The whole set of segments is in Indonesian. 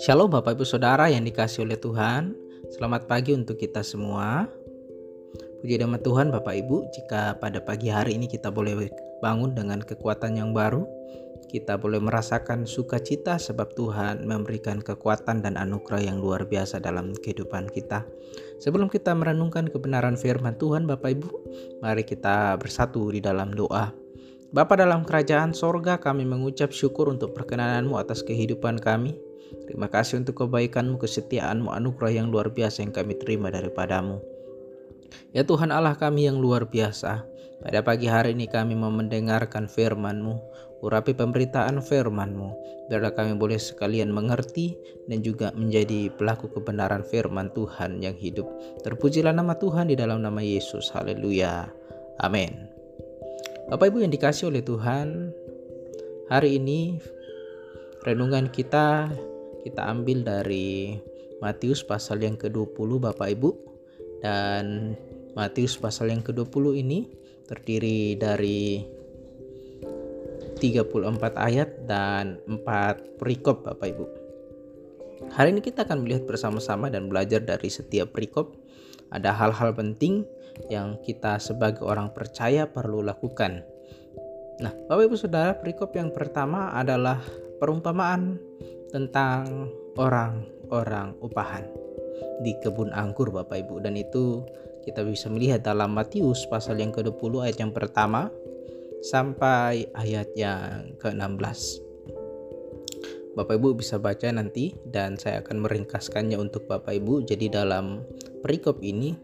Shalom Bapak Ibu Saudara yang dikasih oleh Tuhan. Selamat pagi untuk kita semua. Puji nama Tuhan Bapak Ibu Jika pada pagi hari ini kita boleh bangun dengan kekuatan yang baru Kita boleh merasakan sukacita sebab Tuhan memberikan kekuatan dan anugerah yang luar biasa dalam kehidupan kita. Sebelum kita merenungkan kebenaran firman Tuhan Bapak Ibu Mari kita bersatu di dalam doa Bapa dalam kerajaan sorga kami mengucap syukur untuk perkenananmu atas kehidupan kami Terima kasih untuk kebaikanmu, kesetiaanmu, anugerah yang luar biasa yang kami terima daripadamu. Ya Tuhan Allah kami yang luar biasa, pada pagi hari ini kami mau mendengarkan firman-Mu, urapi pemberitaan firman-Mu, biarlah kami boleh sekalian mengerti dan juga menjadi pelaku kebenaran firman Tuhan yang hidup. Terpujilah nama Tuhan di dalam nama Yesus. Haleluya. Amin. Bapak Ibu yang dikasih oleh Tuhan, hari ini renungan kita kita ambil dari Matius pasal yang ke-20 Bapak Ibu dan Matius pasal yang ke-20 ini terdiri dari 34 ayat dan 4 perikop Bapak Ibu. Hari ini kita akan melihat bersama-sama dan belajar dari setiap perikop ada hal-hal penting yang kita sebagai orang percaya perlu lakukan. Nah, Bapak Ibu Saudara, perikop yang pertama adalah perumpamaan tentang orang-orang upahan di kebun anggur Bapak Ibu dan itu kita bisa melihat dalam Matius pasal yang ke-20 ayat yang pertama sampai ayat yang ke-16. Bapak Ibu bisa baca nanti dan saya akan meringkaskannya untuk Bapak Ibu. Jadi dalam perikop ini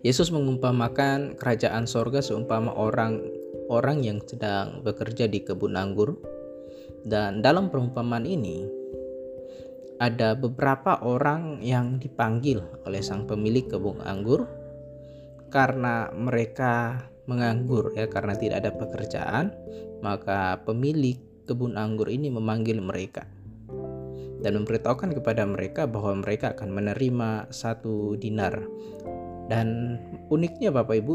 Yesus mengumpamakan kerajaan sorga seumpama orang orang yang sedang bekerja di kebun anggur. Dan dalam perumpamaan ini ada beberapa orang yang dipanggil oleh sang pemilik kebun anggur karena mereka menganggur ya karena tidak ada pekerjaan maka pemilik kebun anggur ini memanggil mereka dan memberitahukan kepada mereka bahwa mereka akan menerima satu dinar dan uniknya Bapak Ibu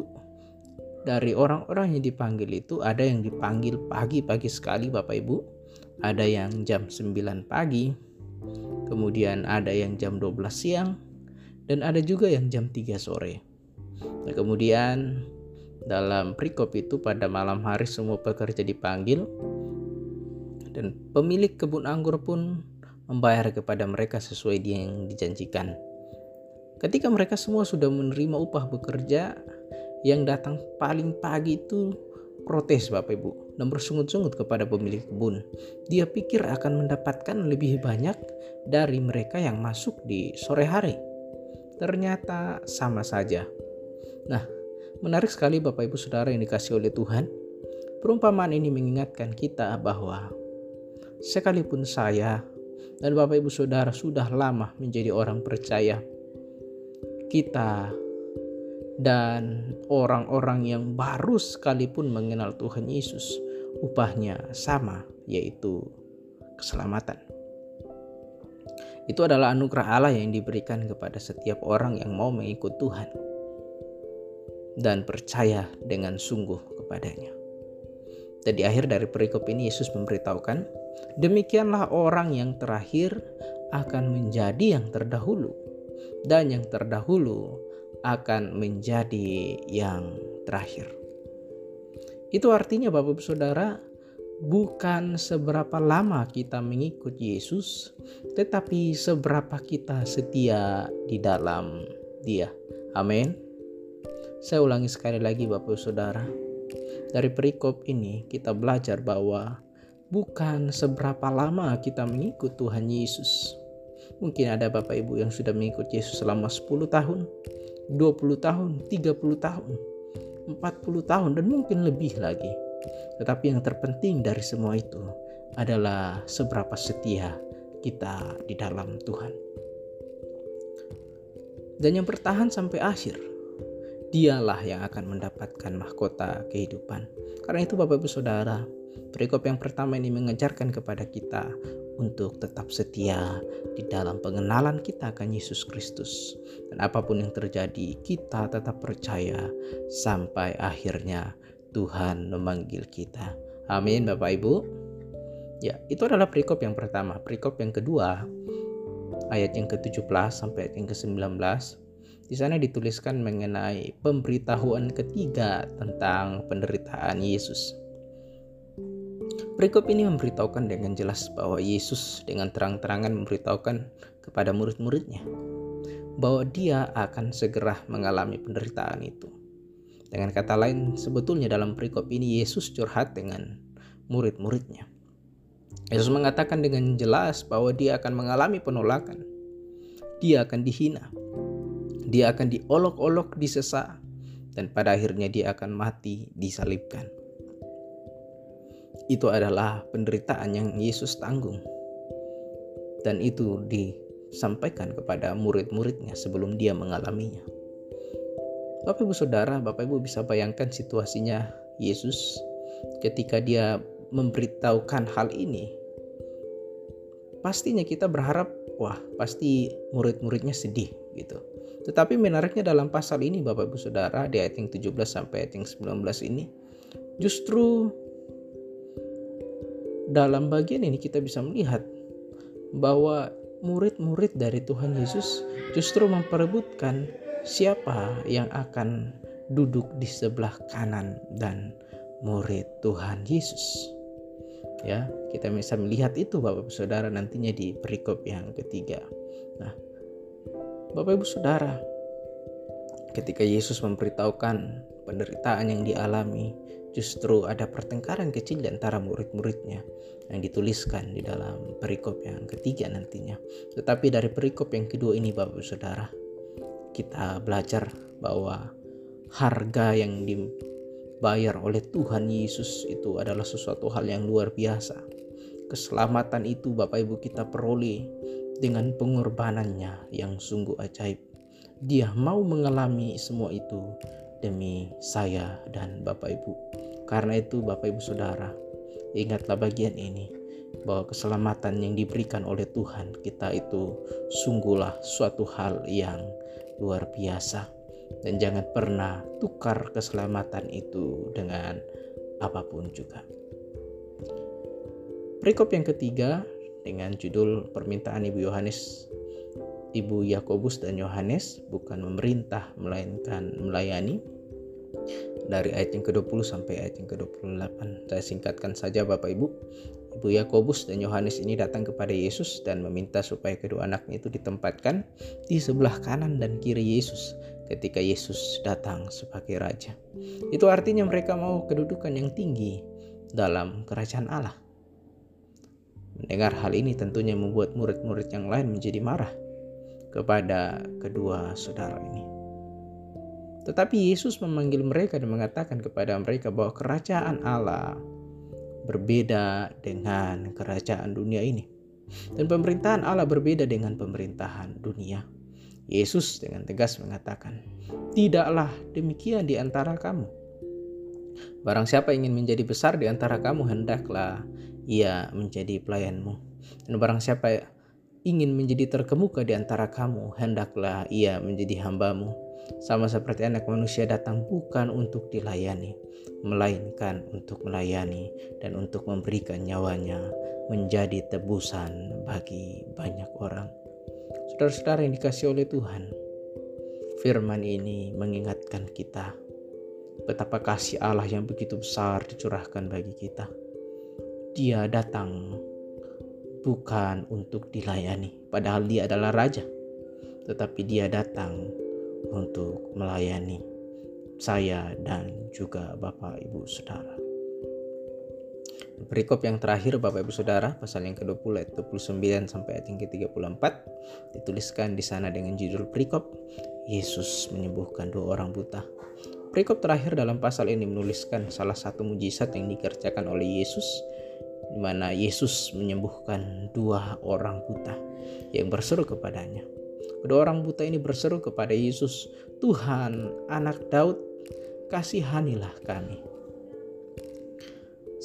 dari orang-orang yang dipanggil itu ada yang dipanggil pagi-pagi sekali Bapak Ibu ada yang jam 9 pagi, kemudian ada yang jam 12 siang, dan ada juga yang jam 3 sore. Nah, kemudian dalam perikop itu pada malam hari semua pekerja dipanggil dan pemilik kebun anggur pun membayar kepada mereka sesuai yang dijanjikan. Ketika mereka semua sudah menerima upah bekerja, yang datang paling pagi itu protes Bapak Ibu dan bersungut-sungut kepada pemilik kebun. Dia pikir akan mendapatkan lebih banyak dari mereka yang masuk di sore hari. Ternyata sama saja. Nah, menarik sekali Bapak Ibu Saudara yang dikasih oleh Tuhan. Perumpamaan ini mengingatkan kita bahwa sekalipun saya dan Bapak Ibu Saudara sudah lama menjadi orang percaya, kita dan orang-orang yang baru sekalipun mengenal Tuhan Yesus, upahnya sama, yaitu keselamatan. Itu adalah anugerah Allah yang diberikan kepada setiap orang yang mau mengikut Tuhan dan percaya dengan sungguh kepadanya. Dan akhir dari perikop ini Yesus memberitahukan, demikianlah orang yang terakhir akan menjadi yang terdahulu dan yang terdahulu akan menjadi yang terakhir. Itu artinya Bapak Ibu Saudara, bukan seberapa lama kita mengikut Yesus, tetapi seberapa kita setia di dalam Dia. Amin. Saya ulangi sekali lagi Bapak Ibu Saudara. Dari perikop ini kita belajar bahwa bukan seberapa lama kita mengikut Tuhan Yesus. Mungkin ada Bapak Ibu yang sudah mengikut Yesus selama 10 tahun, 20 tahun, 30 tahun, 40 tahun dan mungkin lebih lagi. Tetapi yang terpenting dari semua itu adalah seberapa setia kita di dalam Tuhan. Dan yang bertahan sampai akhir, dialah yang akan mendapatkan mahkota kehidupan. Karena itu Bapak Ibu Saudara, perikop yang pertama ini mengejarkan kepada kita untuk tetap setia di dalam pengenalan kita akan Yesus Kristus. Dan apa pun yang terjadi, kita tetap percaya sampai akhirnya Tuhan memanggil kita. Amin Bapak Ibu. Ya, itu adalah perikop yang pertama. Perikop yang kedua, ayat yang ke-17 sampai ayat yang ke-19. Di sana dituliskan mengenai pemberitahuan ketiga tentang penderitaan Yesus. Perikop ini memberitahukan dengan jelas bahwa Yesus dengan terang-terangan memberitahukan kepada murid-muridnya bahwa dia akan segera mengalami penderitaan itu. Dengan kata lain, sebetulnya dalam perikop ini Yesus curhat dengan murid-muridnya. Yesus mengatakan dengan jelas bahwa dia akan mengalami penolakan. Dia akan dihina. Dia akan diolok-olok, disesa, dan pada akhirnya dia akan mati disalibkan. Itu adalah penderitaan yang Yesus tanggung. Dan itu disampaikan kepada murid-muridnya sebelum dia mengalaminya. Bapak Ibu Saudara, Bapak Ibu bisa bayangkan situasinya Yesus ketika dia memberitahukan hal ini. Pastinya kita berharap, wah pasti murid-muridnya sedih gitu. Tetapi menariknya dalam pasal ini Bapak Ibu Saudara di ayat yang 17 sampai ayat yang 19 ini justru dalam bagian ini kita bisa melihat bahwa murid-murid dari Tuhan Yesus justru memperebutkan siapa yang akan duduk di sebelah kanan dan murid Tuhan Yesus. Ya, kita bisa melihat itu Bapak Ibu Saudara nantinya di perikop yang ketiga. Nah, Bapak Ibu Saudara, ketika Yesus memberitahukan penderitaan yang dialami, justru ada pertengkaran kecil di antara murid-muridnya yang dituliskan di dalam perikop yang ketiga nantinya. Tetapi dari perikop yang kedua ini Bapak Saudara, kita belajar bahwa harga yang dibayar oleh Tuhan Yesus itu adalah sesuatu hal yang luar biasa. Keselamatan itu Bapak Ibu kita peroleh dengan pengorbanannya yang sungguh ajaib. Dia mau mengalami semua itu demi saya dan Bapak Ibu. Karena itu Bapak Ibu Saudara, ingatlah bagian ini bahwa keselamatan yang diberikan oleh Tuhan kita itu sungguhlah suatu hal yang luar biasa dan jangan pernah tukar keselamatan itu dengan apa pun juga. Perikop yang ketiga dengan judul permintaan Ibu Yohanes Ibu Yakobus dan Yohanes bukan memerintah melainkan melayani dari ayat yang ke-20 sampai ayat yang ke-28. Saya singkatkan saja Bapak Ibu. Ibu Yakobus dan Yohanes ini datang kepada Yesus dan meminta supaya kedua anaknya itu ditempatkan di sebelah kanan dan kiri Yesus ketika Yesus datang sebagai raja. Itu artinya mereka mau kedudukan yang tinggi dalam kerajaan Allah. Mendengar hal ini tentunya membuat murid-murid yang lain menjadi marah kepada kedua saudara ini. Tetapi Yesus memanggil mereka dan mengatakan kepada mereka bahwa kerajaan Allah berbeda dengan kerajaan dunia ini. Dan pemerintahan Allah berbeda dengan pemerintahan dunia. Yesus dengan tegas mengatakan, "Tidaklah demikian di antara kamu. Barang siapa ingin menjadi besar di antara kamu, hendaklah ia menjadi pelayanmu. Dan barang siapa ingin menjadi terkemuka di antara kamu, hendaklah ia menjadi hambamu. Sama seperti anak manusia datang bukan untuk dilayani, melainkan untuk melayani dan untuk memberikan nyawanya menjadi tebusan bagi banyak orang. Saudara-saudara yang dikasih oleh Tuhan, firman ini mengingatkan kita betapa kasih Allah yang begitu besar dicurahkan bagi kita. Dia datang bukan untuk dilayani, padahal dia adalah raja, tetapi dia datang untuk melayani saya dan juga Bapak Ibu Saudara. Perikop yang terakhir Bapak Ibu Saudara pasal yang ke-20 ayat 29 sampai ayat yang ke-34 dituliskan di sana dengan judul perikop Yesus menyembuhkan dua orang buta. Perikop terakhir dalam pasal ini menuliskan salah satu mujizat yang dikerjakan oleh Yesus di mana Yesus menyembuhkan dua orang buta yang berseru kepadanya. Kedua orang buta ini berseru kepada Yesus, "Tuhan, anak Daud, kasihanilah kami."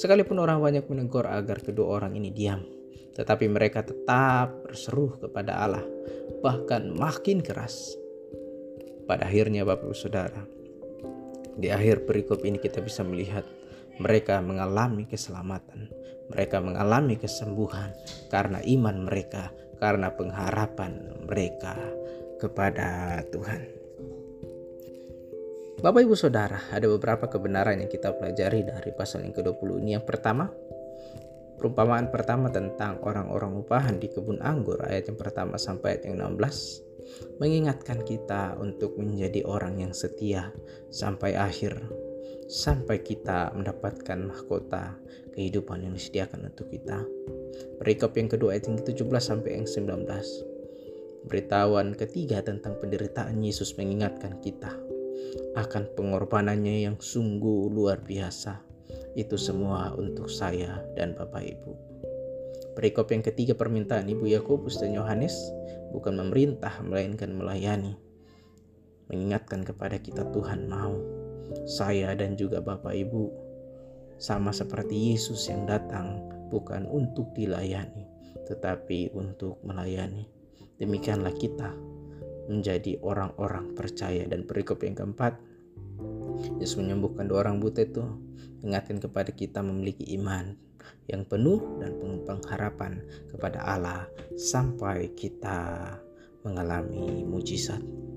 Sekalipun orang banyak menegur agar kedua orang ini diam, tetapi mereka tetap berseru kepada Allah, bahkan makin keras. Pada akhirnya Bapak Ibu Saudara, Di akhir perikop ini kita bisa melihat mereka mengalami keselamatan, mereka mengalami kesembuhan karena iman mereka, karena pengharapan mereka kepada Tuhan. Bapak Ibu Saudara, ada beberapa kebenaran yang kita pelajari dari pasal yang ke-20 ini. Yang pertama, perumpamaan pertama tentang orang-orang upahan di kebun anggur ayat yang pertama sampai ayat yang 16 mengingatkan kita untuk menjadi orang yang setia sampai akhir sampai kita mendapatkan mahkota kehidupan yang disediakan untuk kita. Perikop yang kedua ayat yang 17 sampai yang 19. Beritahuan ketiga tentang penderitaan Yesus mengingatkan kita akan pengorbanannya yang sungguh luar biasa. Itu semua untuk saya dan Bapak Ibu. Perikop yang ketiga permintaan Ibu Yakobus dan Yohanes bukan memerintah melainkan melayani. Mengingatkan kepada kita Tuhan mau saya dan juga Bapak Ibu sama seperti Yesus yang datang bukan untuk dilayani tetapi untuk melayani. Demikianlah kita menjadi orang-orang percaya dan perikop yang keempat Yesus menyembuhkan dua orang buta itu mengingatkan kepada kita memiliki iman yang penuh dan pengharapan kepada Allah sampai kita mengalami mujizat.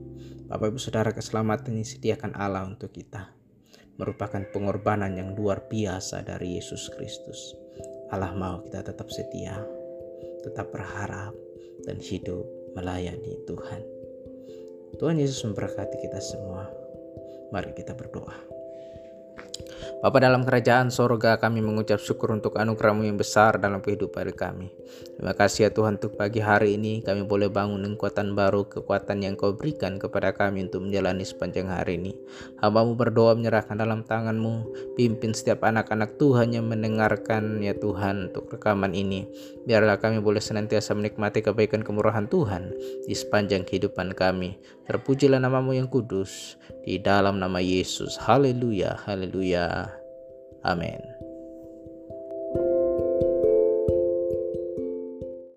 Bapak Ibu Saudara keselamatan yang disediakan Allah untuk kita merupakan pengorbanan yang luar biasa dari Yesus Kristus. Allah mau kita tetap setia, tetap berharap dan hidup melayani Tuhan. Tuhan Yesus memberkati kita semua. Mari kita berdoa. Bapa dalam kerajaan sorga kami mengucap syukur untuk anugerahmu yang besar dalam kehidupan kami. Terima kasih ya Tuhan untuk pagi hari ini kami boleh bangun kekuatan baru, kekuatan yang kau berikan kepada kami untuk menjalani sepanjang hari ini. Hambamu berdoa menyerahkan dalam tanganmu, pimpin setiap anak-anak Tuhan yang mendengarkan ya Tuhan untuk rekaman ini. Biarlah kami boleh senantiasa menikmati kebaikan kemurahan Tuhan di sepanjang kehidupan kami. Terpujilah namamu yang kudus di dalam nama Yesus. Haleluya, haleluya. Amin.